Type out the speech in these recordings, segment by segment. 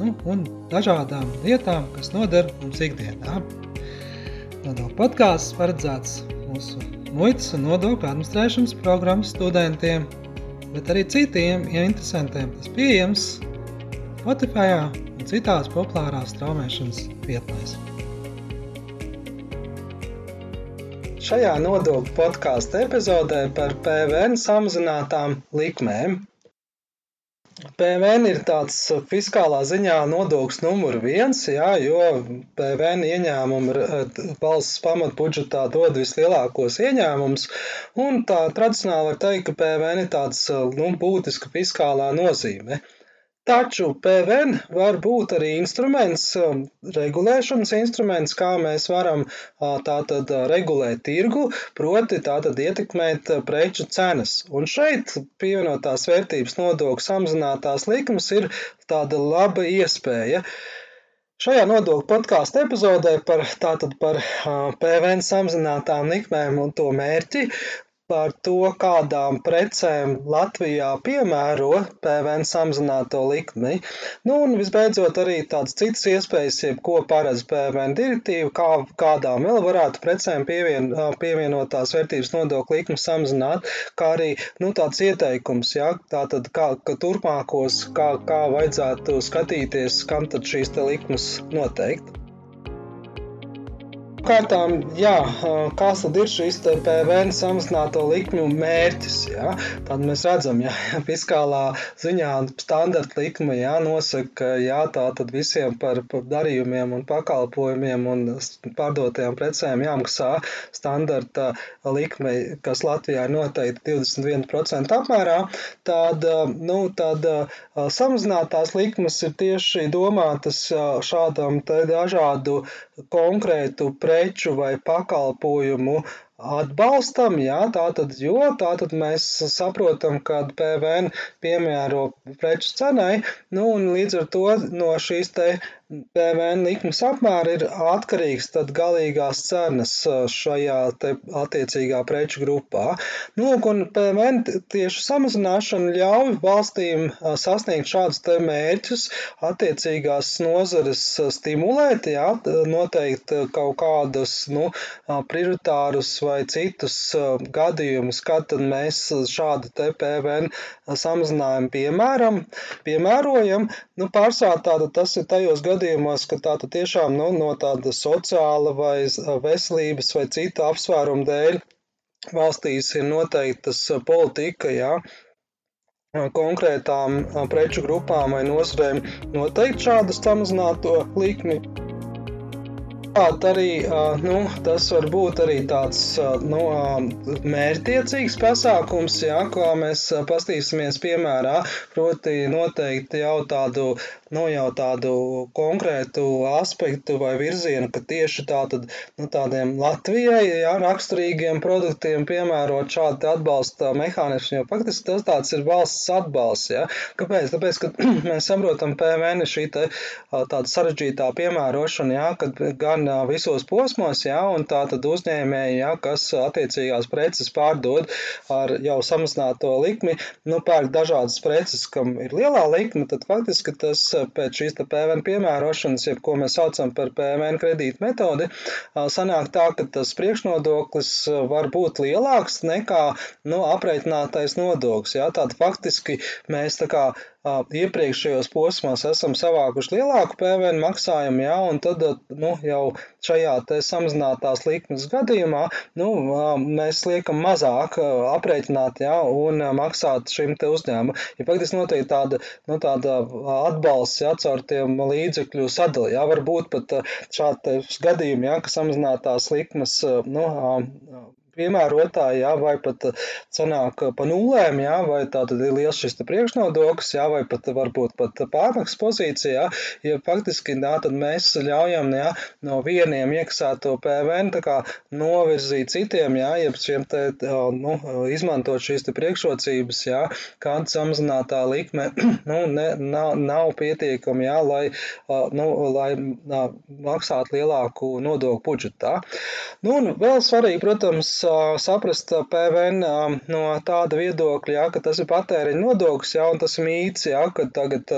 nu, un dažādām lietām, kas noder mums ikdienā. Nodokļu podkāsts paredzēts mūsu muitas un nodokļu administrēšanas programmas studentiem, bet arī citiem ja interesantiem. Tas pieejams Spotify un citās populārās straumēšanas vietnēs. Šajā nodokļu podkāstu epizodē par PVN samazinātām likmēm PVN ir tāds fiskālā ziņā nodoklis numur viens, jā, jo PVN ieņēmumi uh, valsts pamatbudžetā dod vislielākos ieņēmumus, un tā tradicionāli var teikt, ka PVN ir tāds uh, nu, būtiska fiskālā nozīme. Taču PVN var būt arī instruments, um, regulēšanas instruments, kā mēs varam tātad regulēt tirgu, proti tātad ietekmēt preču cenas. Un šeit pievienotās vērtības nodokļu samazinātās likmes ir tāda laba iespēja. Šajā nodokļu podkāstu epizodē par, tātad par PVN samazinātām likmēm un to mērķi par to, kādām precēm Latvijā piemēro PVN samazināto likmi. Nu, un visbeidzot, arī tādas citas iespējas, jeb ko paredz PVN direktīva, kā, kādām vēl varētu precēm pievien, pievienotās vērtības nodokļu likmi samazināt, kā arī nu, tāds ieteikums, ja, tātad kā, ka turpmākos, kā, kā vajadzētu skatīties, kam tad šīs likmes noteikt. Kārtām, jā, kas tad ir šīs PVN samazināto likmju mērķis? Jā? Tad mēs redzam, ka fiskālā ziņā standarta likme jā, nosaka, ka jā, tā tad visiem par, par darījumiem un pakalpojumiem un pārdotajām precēm jāmaksā standarta likme, kas Latvijā ir noteikti 21% apmērā. Tad, nu, tad samazinātās likmes ir tieši domātas šādam dažādu konkrētu preču vai pakalpojumu atbalstam, jā, tātad, jo tātad mēs saprotam, ka PVN piemēro preču cenai, nu, un līdz ar to no šīs te PVN likmes apmēra ir atkarīgs tad galīgās cenas šajā te attiecīgā preču grupā. Nu, un PVN tieši samazināšana ļauj valstīm sasniegt šādus te mērķus, attiecīgās nozares stimulēt, jā, noteikt kaut kādus, nu, prioritārus vai citus gadījumus, kad tad mēs šādu te PVN samazinājumu piemēram, piemērojam. Nu, pārsvarā tātad tas ir tajos gadījumos, gadījumos, ka tā tiešām nu, no tāda sociāla vai veselības vai cita apsvēruma dēļ valstīs ir noteiktas politika, jā, konkrētām preču grupām vai nozarēm noteikt šādu samazināto likmi. Tāpat arī nu, tas var būt arī tāds nu, mērķtiecīgs pasākums, jā, kā mēs paskatīsimies piemērā, proti noteikti jau tādu nu, jau tādu konkrētu aspektu vai virzienu, ka tieši tātad, nu, tādiem Latvijai jā, raksturīgiem produktiem piemērot šādu atbalsta mehānismu, jo faktiski tas tāds ir valsts atbalsts. Jā. Kāpēc? Tāpēc, ka mēs saprotam, ir šī te, tāda sarežģītā piemērošana, jā, kad gan visos posmos, jā, un tā tad uzņēmēji, jā, kas attiecīgās preces pārdod ar jau samazināto likmi, nu, pērk dažādas preces, kam ir lielā likme, tad faktiski tas pēc šīs PVN piemērošanas, jeb ko mēs saucam par PVN kredītu metodi, sanāk tā, ka tas priekšnodoklis var būt lielāks nekā nu, aprēķinātais nodoklis. Jā, tātad faktiski mēs tā kā iepriekšējos posmos esam savākuši lielāku PVN maksājumu, jā, un tad nu, jau šajā samazinātās likmes gadījumā nu, mēs liekam mazāk aprēķināt jā, un maksāt šim te uzņēmumam. Ja faktiski notiek tāda, nu, tāda atbalsts jā, caur tiem līdzekļu sadali, jā, varbūt pat šādi gadījumi, jā, ka samazinātās likmes nu, piemērotāji, jā, vai pat sanāk pa nulēm, jā, vai tā tad ir liels šis priekšnodoklis, jā, vai pat varbūt pat pārmaksas pozīcijā, ja faktiski, jā, tad mēs ļaujam, jā, no vieniem iekasēto PVN tā kā novirzīt citiem, jā, ja šiem te, nu, izmantot šīs te priekšrocības, jā, kāda samazinātā likme, nu, ne, nav, nav pietiekama, jā, lai, nu, lai maksātu lielāku nodokļu budžetā. Nu, un vēl svarīgi, protams, saprast PVN no tāda viedokļa, ja, ka tas ir patēriņa nodoklis, ja, un tas mīts, ja, ka tagad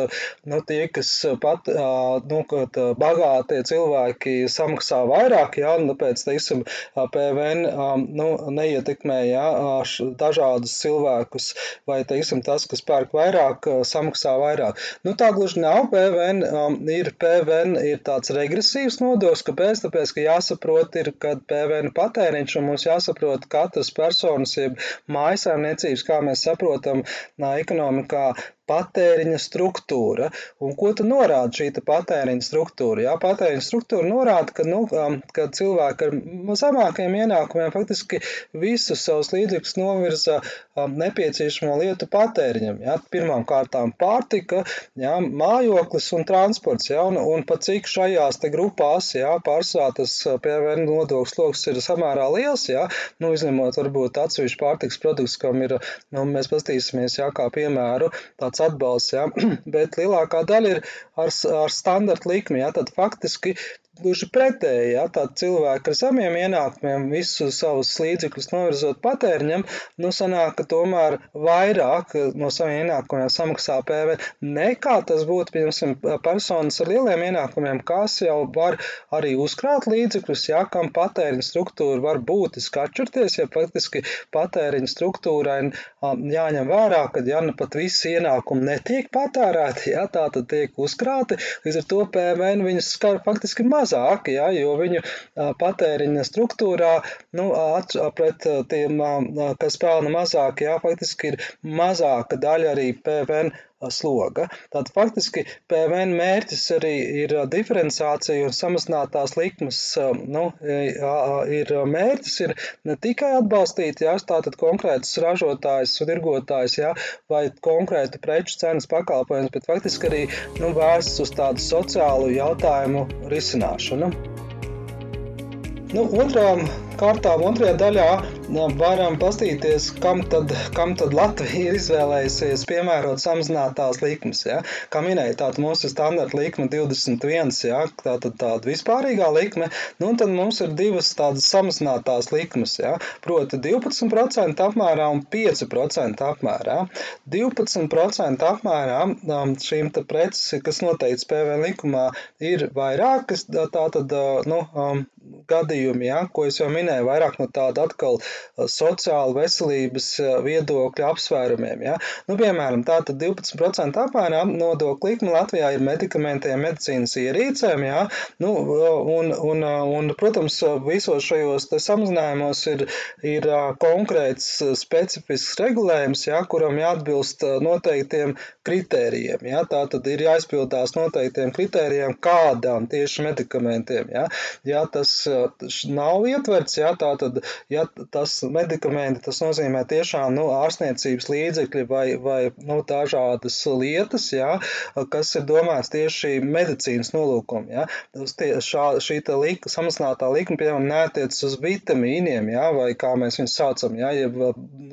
nu, tie, kas pat, nu, kad bagātie cilvēki samaksā vairāk, ja, un tāpēc, teiksim, PVN nu, neietekmē ja, dažādus cilvēkus, vai, teiksim, tas, kas pērk vairāk, samaksā vairāk. Nu, tā gluži nav. PVN ir, PVN ir tāds regresīvs nodoklis, kāpēc? Tāpēc, ka jāsaprot ir, kad PVN patēriņš un mums jāsaprot jāsaprot katras personas, jeb mājasēmniecības, kā mēs saprotam, ekonomikā patēriņa struktūra. Un ko tad norāda šī patēriņa struktūra? Jā, patēriņa struktūra norāda, ka, nu, ka cilvēki ar zemākiem ienākumiem faktiski visus savus līdzekļus novirza nepieciešamo lietu patēriņam. Jā. Pirmām kārtām pārtika, jā, mājoklis un transports. Jā, un, un pat cik šajās te grupās, jā, pārsvarā tas PVN nodoklis sloks ir samērā liels, jā, nu, izņemot varbūt atsevišķu pārtiks produktus, kam ir, nu, mēs pastīsimies, jā, kā piemēru, tāds tāds atbalsts, ja? bet lielākā daļa ir ar, ar standarta likmi. Ja? Tad faktiski Gluži pretēji, ja tādi cilvēki ar zemiem ienākumiem visus savus līdzekļus novirzot patēriņam, nu sanāk, ka tomēr vairāk no saviem ienākumiem samaksā PV nekā tas būtu, piemēram, personas ar lieliem ienākumiem, kas jau var arī uzkrāt līdzekļus, ja kam patēriņa struktūra var būtiski atšķirties, ja faktiski patēriņa struktūrai jāņem vērā, ka ja nu pat visi ienākumi netiek patērēti, ja tā tad tiek uzkrāti, līdz ar to PVN viņus skar faktiski maz mazāki, ja, jo viņu patēriņa struktūrā nu, pret tiem, kas pelna mazāk, ja, faktiski ir mazāka daļa arī PVN sloga. Tad faktiski PVN mērķis arī ir diferenciācija un samazinātās likmes. Nu, ir mērķis ir ne tikai atbalstīt jā, tātad konkrētus ražotājus, tirgotājus jā, vai konkrētu preču cenas pakalpojumus, bet faktiski arī nu, vērsts uz tādu sociālu jautājumu risināšanu. Nu, otrām kārtām, otrajā daļā varam paskatīties, kam tad, kam tad Latvija ir izvēlējusies piemērot samazinātās likmes. Ja? Kā minēja, tāda mūsu standarta likme 21, ja? tā tad tāda vispārīgā likme, nu un tad mums ir divas tādas samazinātās likmes, ja? proti 12% apmērā un 5% apmērā. 12% apmērā šīm te preces, kas noteikts PVN likumā, ir vairākas, tā tad, nu, gadījumi, ja, ko es jau minēju, vairāk no tāda atkal sociāla veselības viedokļa apsvērumiem. Ja. Nu, piemēram, tātad 12% apmērā nodokļu likme Latvijā ir medikamentiem, medicīnas ierīcēm, ja, nu, un, un, un, protams, visos šajos samazinājumos ir, ir konkrēts specifisks regulējums, ja, kuram jāatbilst noteiktiem kritērijiem. Ja. Tā tad ir jāizpildās noteiktiem kritērijiem, kādām tieši medikamentiem. Ja. Ja tas nav ietverts, ja tā tad, ja tas medikamenti, tas nozīmē tiešām, nu, ārstniecības līdzekļi vai, vai, nu, dažādas lietas, ja, kas ir domāts tieši medicīnas nolūkom, ja. Tie, šā, šī lika, samazinātā likuma, piemēram, nētiec uz vitamīniem, ja, vai kā mēs viņus saucam, ja, jeb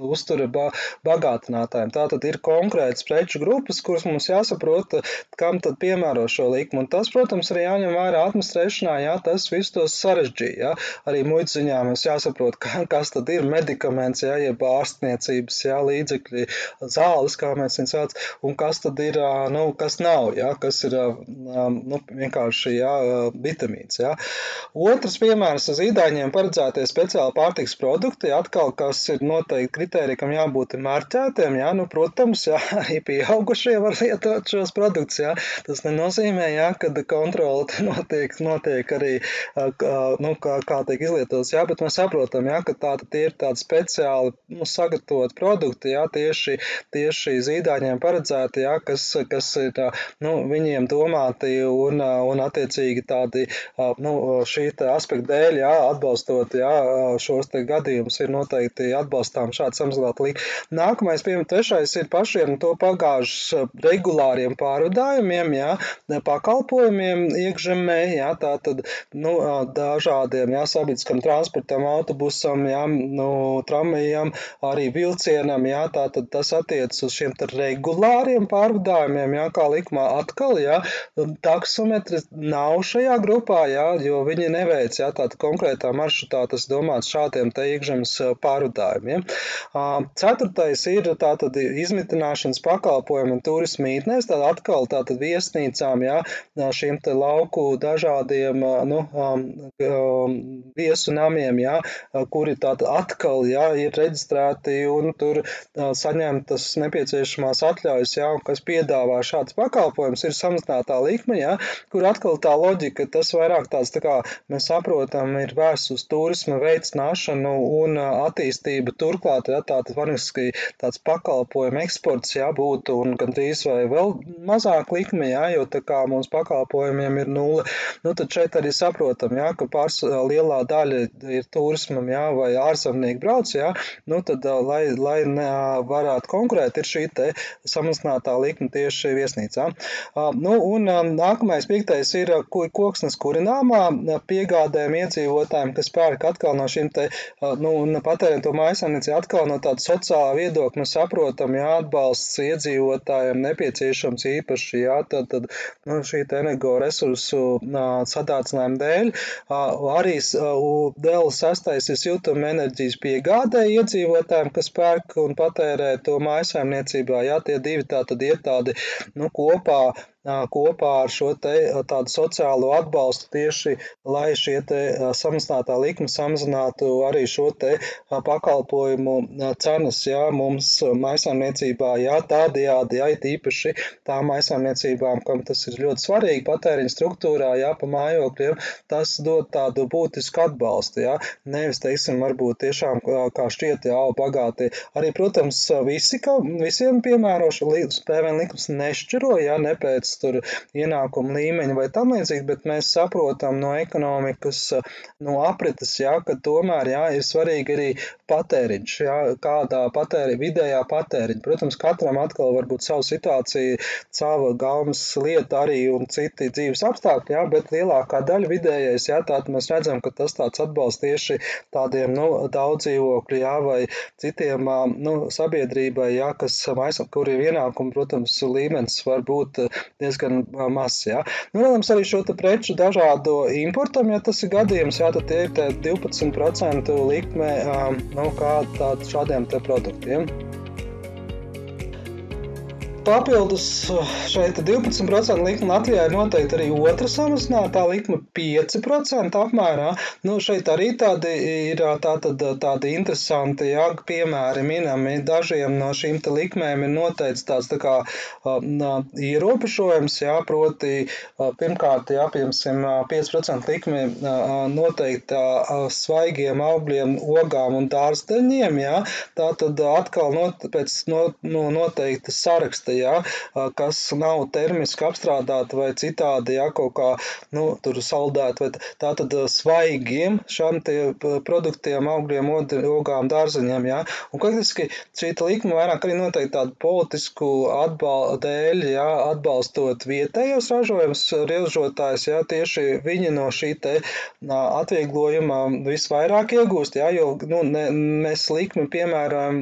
uztura ba bagātinātājiem. Tā tad ir konkrētas preču grupas, kuras mums jāsaprot, kam tad piemēro šo likumu. Un tas, protams, arī jāņem vērā administrēšanā, ja tas visu tos sarežģīja. Ja? Arī muitas ziņā mums jāsaprot, ka, kas tad ir medikaments, ja, jeb ārstniecības ja, līdzekļi, zāles, kā mēs viņus sauc, un kas tad ir, nu, kas nav, ja, kas ir nu, vienkārši ja, vitamīns. Ja. Otrs piemērs uz īdaņiem paredzētie speciāli pārtiks produkti, atkal, kas ir noteikti kriteriji, kam jābūt marķētiem, ja, nu, protams, ja, arī pieaugušie var lietot šos produktus, ja. Tas nenozīmē, ja, kad kontrola notiek, notiek arī nu, kā, kā tiek izlietotas, jā, bet mēs saprotam, jā, ka tā, tie ir tādi speciāli nu, sagatavot produkti, jā, tieši, tieši zīdaiņiem paredzēti, jā, kas, kas ir, nu, viņiem domāti un, un attiecīgi tādi, nu, šī aspekta dēļ, jā, atbalstot, jā, šos te gadījumus ir noteikti atbalstām šādi samazināta līnija. Nākamais, piemēram, trešais ir pašiem to pagājušas regulāriem pārvadājumiem, jā, pakalpojumiem iekšzemē, jā, tā tad, nu, dažādiem, jā, sabiedriskam transportam, autobusam, jā, nu, tramvajam, arī vilcienam, jā, tā tad tas attiec uz šiem regulāriem pārvadājumiem, jā, kā likumā atkal, jā, taksometri nav šajā grupā, jā, jo viņi neveic, jā, tāda konkrētā maršrutā tas domāts šādiem te iekšzemes pārvadājumiem. Ceturtais ir tātad izmitināšanas pakalpojumi un turismu mītnēs, tad atkal tātad viesnīcām, jā, šiem te lauku dažādiem, nu, viesu namiem, jā, kuri tātad atkal, jā, ir reģistrēti un tur saņemtas nepieciešamās atļaujas, jā, kas piedāvā šāds pakalpojums, ir samazinātā likme, jā, kur atkal tā loģika, tas vairāk tāds, tā kā mēs saprotam, ir vērsts uz turisma veicināšanu un attīstību. Turklāt, ja tāds vaniski tāds pakalpojumu eksports jābūt un gandrīz vai vēl mazāk likme, jā, jo tā kā mums pakalpojumiem ir nulle, nu tad šeit arī saprotam, jā, ka pārs lielā daļa ir turismam, jā, vai ārzemnieki brauc, jā, nu tad, lai, lai varētu konkurēt, ir šī te samazinātā likme tieši viesnīcā. Nu, un nākamais piektais ir koksnes kurināmā piegādēm iedzīvotājiem, kas pērk atkal no šīm te, nu, patērēt to mājasemniecību atkal no tāda sociālā viedokļa, mēs saprotam, jā, atbalsts iedzīvotājiem nepieciešams īpaši, jā, tad, tad nu, šī te energo resursu sadācinājuma dēļ. Arī vēl sastais ir siltuma enerģijas piegādē iedzīvotājiem, kas pērk un patērē to mājasemniecībā, jā, tie divi tā tad ir tādi, nu, kopā kopā ar šo te tādu sociālo atbalstu tieši, lai šie te samazinātā likme samazinātu arī šo te pakalpojumu cenas, jā, mums maisaimniecībā, jā, tādējādi, jā, īpaši tām maisaimniecībām, kam tas ir ļoti svarīgi patēriņa struktūrā, jā, pa mājokļiem, tas dod tādu būtisku atbalstu, jā, nevis, teiksim, varbūt tiešām kā šķiet, jā, bagāti. Arī, protams, visi, ka visiem piemēroši PVN likums nešķiro, jā, ne pēc tur ienākumu līmeņa vai tam līdzīgi, bet mēs saprotam no ekonomikas, no aprites, jā, ka tomēr, jā, ir svarīgi arī patēriņš, jā, kādā patēri, vidējā patēriņa. Protams, katram atkal var būt savu situāciju, sava gaumas lieta arī un citi dzīves apstākļi, jā, bet lielākā daļa vidējais, jā, tātad mēs redzam, ka tas tāds atbalsts tieši tādiem, nu, daudz dzīvokļu, jā, vai citiem, nu, sabiedrībai, jā, kas, kuriem ienākumu, protams, līmenis var būt diezgan mazs. Ja. Nu, protams, arī šo preču dažādo importam, ja tas ir gadījums, jā, tad ir 12% likme nu, kā tād, šādiem produktiem. Papildus uh, šeit 12% likme Latvijā ir noteikti arī otra samazinātā likme 5% apmērā. Nu, šeit arī tādi ir tātad, tādi interesanti jā, piemēri minami. Dažiem no šīm likmēm ir noteikts tāds tā kā uh, ierobežojums, jā, proti uh, pirmkārt, jā, piemēram, 5% likme noteikta svaigiem augļiem, ogām un dārsteņiem, jā. Tātad atkal not, pēc no, no noteikta saraksta ja, kas nav termiski apstrādāti vai citādi, ja kaut kā, nu, tur saldēti, tā tad svaigiem tie produktiem, augļiem, ogām, dārzeņiem, ja, un faktiski šī likuma vairāk arī noteikti tādu politisku atbalstu dēļ, ja, atbalstot vietējos ražojumus, ražotājs, ja, tieši viņi no šī te atvieglojuma visvairāk iegūst, ja, jo, nu, ne, mēs likmi, piemēram,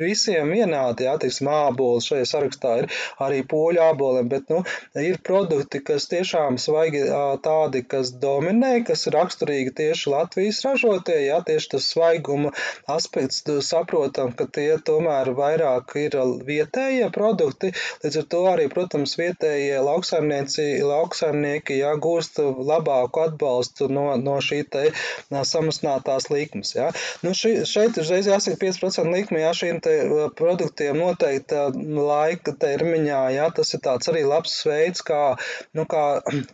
visiem vienādi, ja, teiksim, āboli šajā sarakstā tā ir arī poļu āboliem, bet nu, ir produkti, kas tiešām svaigi tādi, kas dominē, kas raksturīgi tieši Latvijas ražotie, jā, tieši tas svaiguma aspekts, saprotam, ka tie tomēr vairāk ir vietējie produkti, līdz ar to arī, protams, vietējie lauksaimnieki jāgūst labāku atbalstu no, no šī te samazinātās likmes. Jā. Nu, ši, šeit uzreiz jāsaka 5% likme, jā, šīm te produktiem noteikta laika termiņā, jā, tas ir tāds arī labs veids, kā, nu, kā,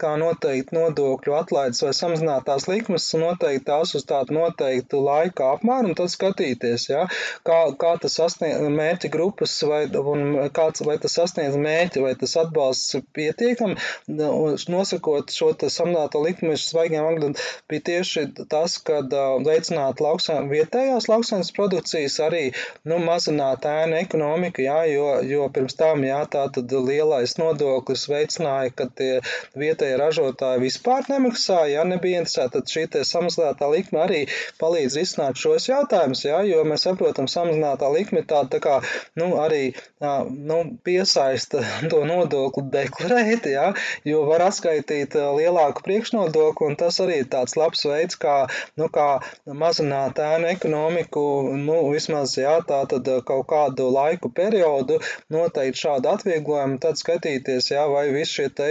kā noteikt nodokļu atlaides vai samazinātās likmes, noteikt tās uz tādu noteiktu laika apmēru un tad skatīties, jā, kā, kā tas sasniedz mērķi grupas vai, un kāds, vai tas sasniedz mērķi, vai tas atbalsts pietiekam, nosakot šo samazināto likmi svaigiem angļiem, bija tieši tas, kad veicināt lauksā, vietējās lauksainas produkcijas arī, nu, mazināt ēnu ekonomiku, jā, jo, jo pirms tam, jā, tā tad lielais nodoklis veicināja, ka tie vietējie ražotāji vispār nemaksāja, jā, nebija interesēti, tad šī te samazinātā likme arī palīdz risināt šos jautājumus, jā, jo mēs saprotam, samazinātā likme tā, tā kā, nu, arī, nu, piesaista to nodokli deklarēt, jā, jo var atskaitīt lielāku priekšnodokli, un tas arī ir tāds labs veids, kā, nu, kā mazināt ēnu ekonomiku, nu, vismaz, jā, tā tad kaut kādu laiku periodu noteikt šādu atvieglojumu, tad skatīties, jā, vai visi šie te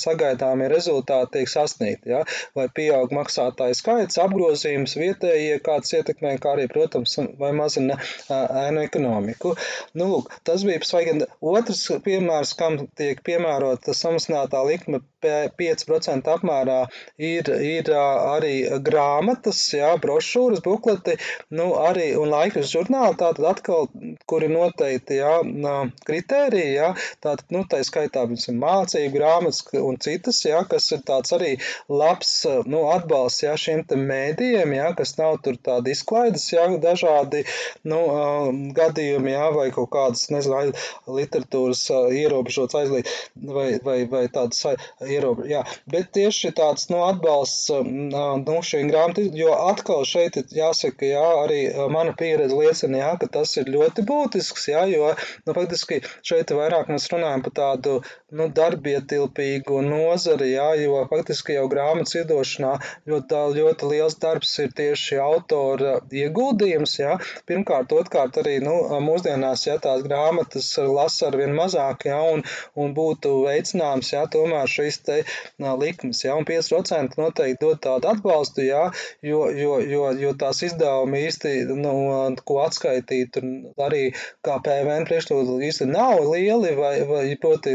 sagaidāmie rezultāti tiek sasniegti, jā, vai pieaug maksātāju skaits, apgrozījums vietējie, kāds ietekmē, kā arī, protams, vai mazina ēnu ekonomiku. Nu, lūk, tas bija svaigi. Otrs piemērs, kam tiek piemērota samazinātā likme 5% apmērā, ir, ir arī grāmatas, jā, brošūras, bukleti, nu, arī un laikas žurnāli, tātad atkal, kuri noteikti, jā, kritēriji, jā, tātad, nu, tā skaitā, piemēram, mācību grāmatas un citas, jā, kas ir tāds arī labs, nu, atbalsts, jā, šiem te mēdījiem, jā, kas nav tur tādi izklaides, jā, dažādi, nu, gadījumi, jā, vai kaut kādas, nezinu, literatūras ierobežots aizliegt, vai, vai, vai tādas ierobežotas, jā, bet tieši tāds, nu, atbalsts, nu, šīm grāmatām, jo atkal šeit jāsaka, jā, arī mana pieredze liecina, jā, ka tas ir ļoti būtisks, jā, jo, nu, faktiski šeit vairāk mēs runājam par tādu, nu, darbietilpīgu nozari, jā, jo faktiski jau grāmatas iedošanā ļoti, ļoti liels darbs ir tieši autora ieguldījums, jā, pirmkārt, otrkārt arī, nu, mūsdienās, jā, tās grāmatas lasa ar vien mazāk, jā, un, un būtu veicināms, jā, tomēr šīs te likmes, jā, un 5% noteikti dod tādu atbalstu, jā, jo, jo, jo, jo tās izdevumi īsti, nu, ko atskaitīt, arī kā PVN priekšlūdzu īsti nav lieli, vai, vai proti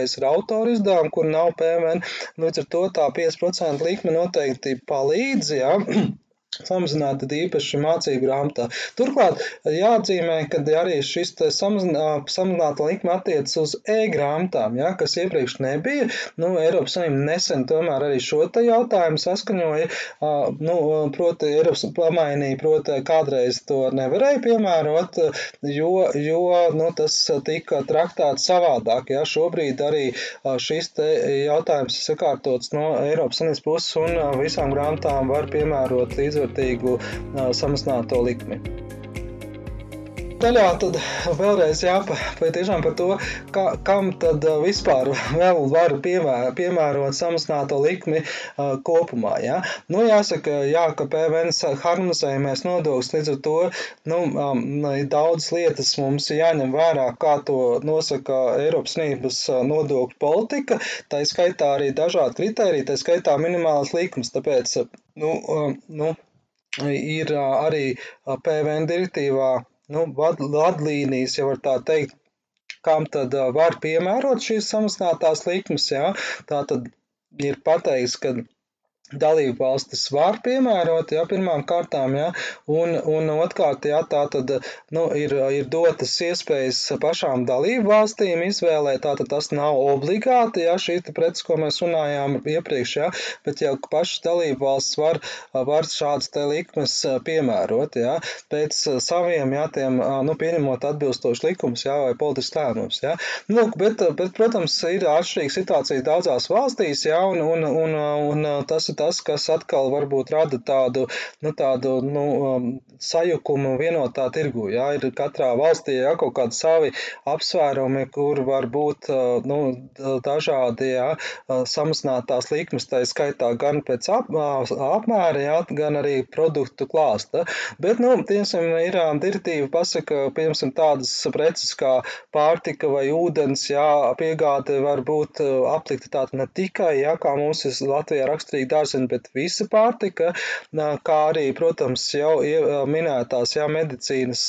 lielākais ir autora izdevumi, kur nav PVN, līdz ar to tā 5% likme noteikti palīdz, jā. samazināt īpaši mācību grāmatā. Turklāt jāatzīmē, ka arī šis samazināta likme attiecas uz e-grāmatām, ja, kas iepriekš nebija. Nu, Eiropas Savienība nesen tomēr arī šo te jautājumu saskaņoja, nu, proti, Eiropas pamainīja, proti, kādreiz to nevarēja piemērot, jo, jo nu, tas tika traktēts savādāk. Ja. Šobrīd arī šis te jautājums ir sakārtots no Eiropas Savienības puses un visām grāmatām var piemērot līdzvērtību līdzvērtīgu samazināto likmi daļā tad vēlreiz jāpatiešām par to, kā, kam tad vispār vēl var piemēr, piemērot samazināto likmi uh, kopumā. Ja? Nu, jāsaka, jā, ka PVN harmonizējumais nodoklis līdz ar to nu, um, daudz lietas mums jāņem vērā, kā to nosaka Eiropas Savienības nodokļu politika, tā skaitā arī dažādi kriteriji, tā skaitā minimālas likums, tāpēc, nu, um, nu, ir arī PVN direktīvā nu, vad, vadlīnijas, ja var tā teikt, kam tad var piemērot šīs samazinātās likmes. Jā. Tā tad ir pateikts, ka dalību valstis var piemērot, ja pirmām kārtām, ja, un, un otrkārt, ja tā tad, nu, ir, ir dotas iespējas pašām dalību valstīm izvēlēt, tā tad tas nav obligāti, ja, šī preces, ko mēs runājām iepriekš, ja, bet jau pašas dalību valsts var, var šādas te likmes piemērot, ja, pēc saviem, ja, tiem, nu, pieņemot atbilstoši likums, ja, vai politisks lēmums, ja. Nu, bet, bet, protams, ir atšķirīga situācija daudzās valstīs, ja, un, un, un, un tas ir tas, kas atkal varbūt rada tādu, nu, tādu nu, um, sajukumu vienotā tirgu. Jā, ir katrā valstī jā, kaut kādi savi apsvērumi, kur var būt uh, nu, dažādi jā, uh, samazinātās likmes, tā skaitā gan pēc ap, uh, apmēra, jā, gan arī produktu klāsta. Bet, nu, piemēram, ir direktīva pasaka, piemēram, tādas preces kā pārtika vai ūdens, jā, piegāde var būt aplikta tāda ne tikai, jā, kā mums ir Latvijā raksturīgi dārza jāzina, bet visa pārtika, kā arī, protams, jau minētās, jā, medicīnas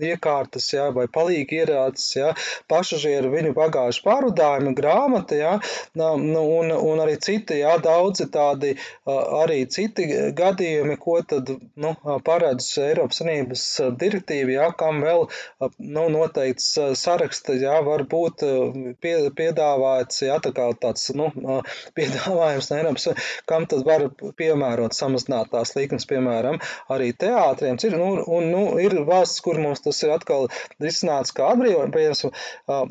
iekārtas, jā, vai palīgi ierādes, jā, pasažieru viņu bagāžu pārvadājumi, grāmata, jā, nu, un, un arī citi, jā, daudzi tādi arī citi gadījumi, ko tad, nu, paredz Eiropas Sanības direktīva, jā, kam vēl, nu, noteikts saraksta, jā, var būt pie, piedāvāts, jā, tā kā tāds, nu, piedāvājums no Eiropas, kam tad var piemērot samazinātās likmes, piemēram, arī teātriem. Ir, nu, un, nu, ir valsts, kur mums tas ir atkal risināts kā atbrīvojums,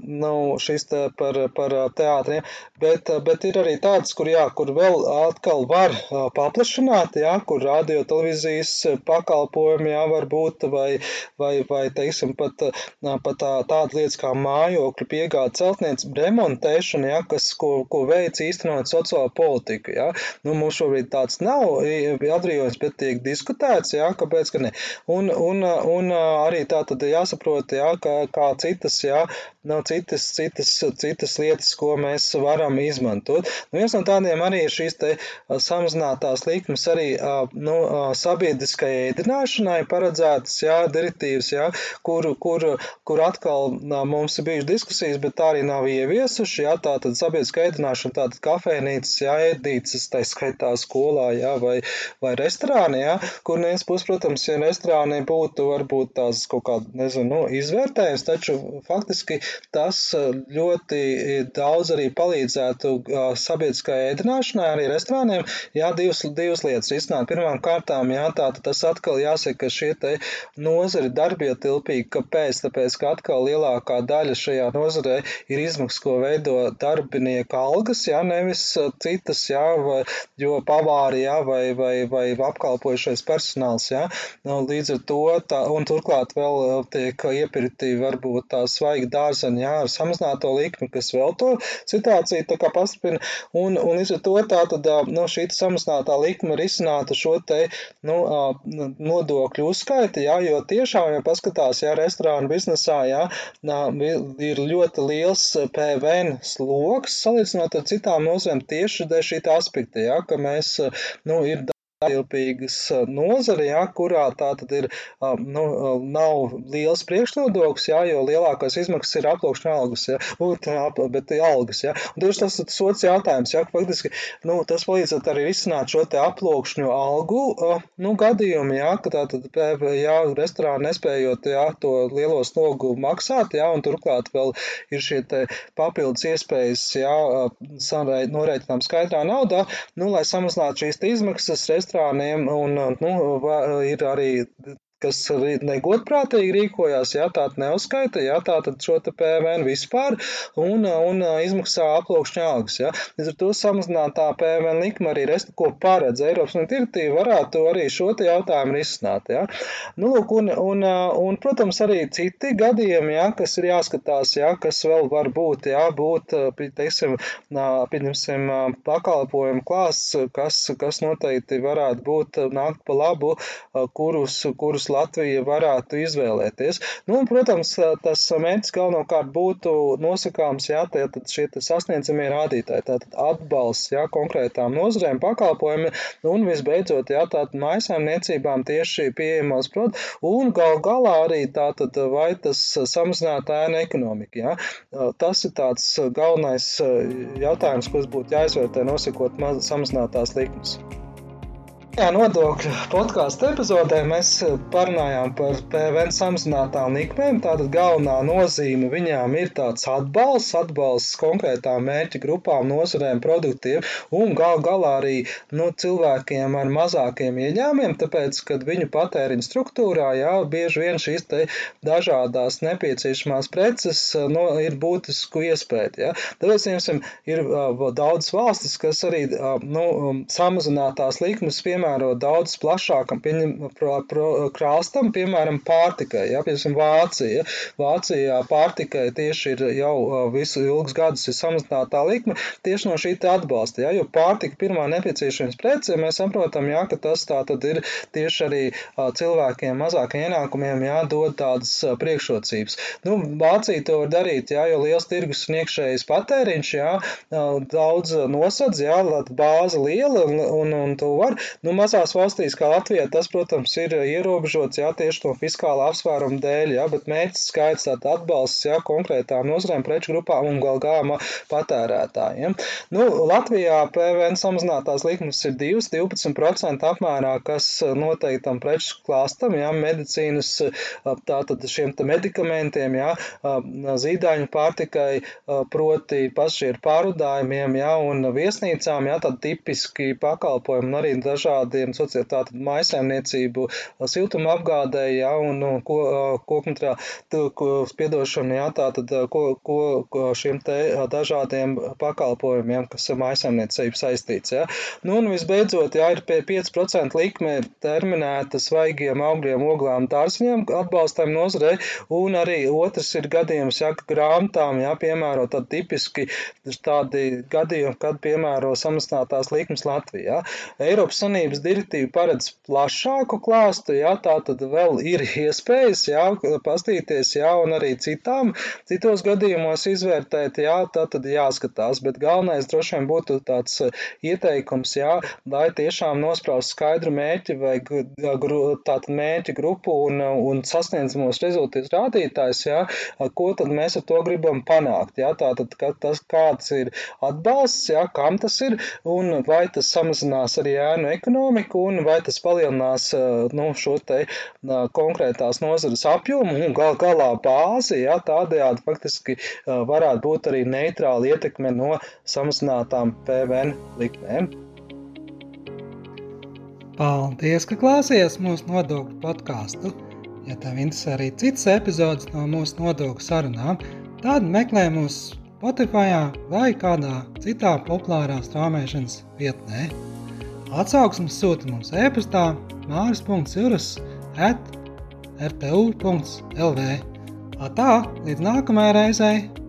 nu, šis te par, par teātriem, bet, bet ir arī tāds, kur, jā, kur vēl atkal var paplašināt, jā, kur radio televīzijas pakalpojumi, jā, var būt, vai, vai, vai teiksim, pat, pat tā, tāda lietas kā mājokļu piegāda celtniec remontēšana, jā, kas, ko, ko veic īstenot sociālo politiku, jā. Nu, mums šobrīd tāds nav atbrīvojums, bet tiek diskutēts, jā, kāpēc, ka ne. Un, un, un arī tā tad jāsaprot, jā, kā, kā citas, jā, nav citas, citas, citas lietas, ko mēs varam izmantot. Nu, viens no tādiem arī ir šīs te samazinātās likmes arī nu, sabiedriskai ēdināšanai paredzētas jā, direktīvas, jā, kur, kur, kur atkal mums ir bijušas diskusijas, bet tā arī nav ieviesuši. Jā, tā tad sabiedriskā ēdināšana, tātad kafēnīcas, jā, ēdnīcas, tā skaitā skolā, jā, vai, vai restorāni, jā, kur viens puses, protams, ja restorāni būtu varbūt tās kaut kāda, nezinu, nu, izvērtējums, taču faktiski tas ļoti daudz arī palīdzētu sabiedriskai ēdināšanai, arī restorāniem, jā, divas, divas lietas risināt. Pirmām kārtām, jā, tā tas atkal jāsaka, ka šie te nozari darbietilpīgi, kāpēc? Tāpēc, ka atkal lielākā daļa šajā nozarē ir izmaksas, ko veido darbinieka algas, jā, nevis citas, jā, vai, jo pavāri, jā, vai, vai, vai apkalpojušais personāls, jā. Nu, līdz ar to, tā, un turklāt vēl tiek iepirkti varbūt tā svaigi dārzeņi, jā, ar samazināto likmi, kas vēl to situāciju tā kā pastiprina, un, un līdz ar to tā tad, nu, šī samazinātā likuma risinātu šo te nu, nodokļu uzskaiti, jā, jo tiešām, ja paskatās, ja restorānu biznesā jā, ir ļoti liels PVN sloks salīdzinot ar citām nozarēm tieši dēļ šī aspekta, jā, ka mēs, nu, ir ilpīgas nozare, ja, kurā tā tad ir, nu, nav liels priekšnodoklis, ja, jo lielākās izmaksas ir aploksņa algas, ja, bet algas, ja. Un tieši tas ir sots jautājums, ja, faktiski, nu, tas palīdzētu arī risināt šo te aplokšņu algu, nu, gadījumu, ja, ka tā tad, ja, restorāni nespējot, ja, to lielo slogu maksāt, ja, un turklāt vēl ir šie te papildus iespējas, ja, norēķinām skaidrā naudā, nu, lai samazinātu šīs izmaksas, restorāniem un nu, ir arī kas negodprātīgi rīkojās, jā, tā neuzskaita, jā, tā tad šo PVN vispār un, un izmaksā aploksņa algas, jā. Līdz ar to samazinātā PVN likuma arī resta, ko paredz Eiropas un direktīva, varētu arī šo jautājumu risināt, jā. Nu, lūk, un, un, un, protams, arī citi gadījumi, jā, kas ir jāskatās, jā, kas vēl var būt, jā, būt, teiksim, pieņemsim, pakalpojumu klāsts, kas, kas noteikti varētu būt nākt pa labu, kurus, kurus Latvija varētu izvēlēties. Nu, un, protams, tas mērķis galvenokārt būtu nosakāms, jā, tad šie sasniedzamie rādītāji, tātad atbalsts, jā, konkrētām nozarēm, pakalpojumi, un visbeidzot, jā, tātad mājasēmniecībām tieši pieejamos produktus, un gal galā arī tātad vai tas samazinātu ēnu ekonomiku, jā. Tas ir tāds galvenais jautājums, kas būtu jāizvērtē nosakot samazinātās likmes. Jā, nodokļu podkāstu epizodē mēs parunājām par PVN samazinātām likmēm. Tātad galvenā nozīme viņām ir tāds atbalsts, atbalsts konkrētām mērķa grupām, nozarēm, produktiem un gal galā arī nu, cilvēkiem ar mazākiem ieņēmumiem, tāpēc, kad viņu patēriņa struktūrā jā, bieži vien šīs dažādās nepieciešamās preces no, ir būtisku iespēju. Jā. Tāpēc, piemēram, ir daudz valstis, kas arī nu, samazinātās likmes, piemēram, piemēro daudz plašākam pieņem, pro, pro, krāstam, piemēram, pārtikai. Ja, piemēram, Vācija. Vācijā pārtikai tieši ir jau visu ilgus gadus ir samazinātā likme tieši no šī atbalsta. Ja, jo pārtika pirmā nepieciešamības prece, mēs saprotam, ja, ka tas tā tad ir tieši arī cilvēkiem mazākiem ienākumiem jādod tādas priekšrocības. Nu, Vācija to var darīt, ja, jo liels tirgus un iekšējais patēriņš, ja, daudz nosadz, ja, bāze liela un, un, un to var. Nu, mazās valstīs kā Latvijā tas, protams, ir ierobežots, ja, tieši to fiskāla apsvērumu dēļ, ja, bet mērķis skaits tātad atbalsts, ja, konkrētām nozarēm, preču grupām un gal gāma patērētājiem. Nu, Latvijā PVN samazinātās likmes ir 2-12% apmērā, kas noteiktam preču klāstam, ja, medicīnas, tātad šiem te medikamentiem, ja, zīdaiņu pārtikai, proti paši ir pārudājumiem, ja, un viesnīcām, ja, tad tipiski pakalpojumi un arī dažādiem sociātātad maisēmniecību siltuma apgādēji, ja, un ko, kokmateriālu, spiedošanu, ja, tātad ko, ko, ko šiem te dažādiem pakalpojumiem, kas ar maisēmniecību saistīts, ja. Nu, un visbeidzot, ja, ir pie 5% likme terminēta svaigiem augļiem, oglām, dārziņiem atbalstam nozarei, un arī otrs ir gadījums, ja grāmatām, ja, piemēro tad tipiski tādi gadījumi, kad piemēro samazinātās likmes Latvijā. Eiropas Sanības direktīva paredz plašāku klāstu, ja, tā tad vēl ir iespējas, ja, pastīties, ja, un arī citām, citos gadījumos izvērtēt, jā, tā tad jāskatās, bet galvenais droši vien būtu tāds ieteikums, jā, lai tiešām nospraust skaidru mērķi vai tātad mērķi grupu un, un sasniedzamos rezultātus rādītājs, jā, ko tad mēs ar to gribam panākt, jā, tātad, ka tas kāds ir atbalsts, jā, kam tas ir, un vai tas samazinās arī ēnu ekonomiku, un vai tas palielinās, nu, šo te konkrētās nozares apjomu, un gal galā bāzi, jā, tādējādi faktiski varētu būt arī neitrāla ietekme no samazinātām PVN likmēm. Paldies, ka klausījāties mūsu nodokļu podkāstu. Ja tev interesē arī citas epizodes no mūsu nodokļu sarunām, tad meklē mūs Spotify vai kādā citā populārā strāmošanas vietnē. Atsauksmes sūta mums e-pastā māris.cirus at rtu.lv. Tā, līdz nākamajai reizei!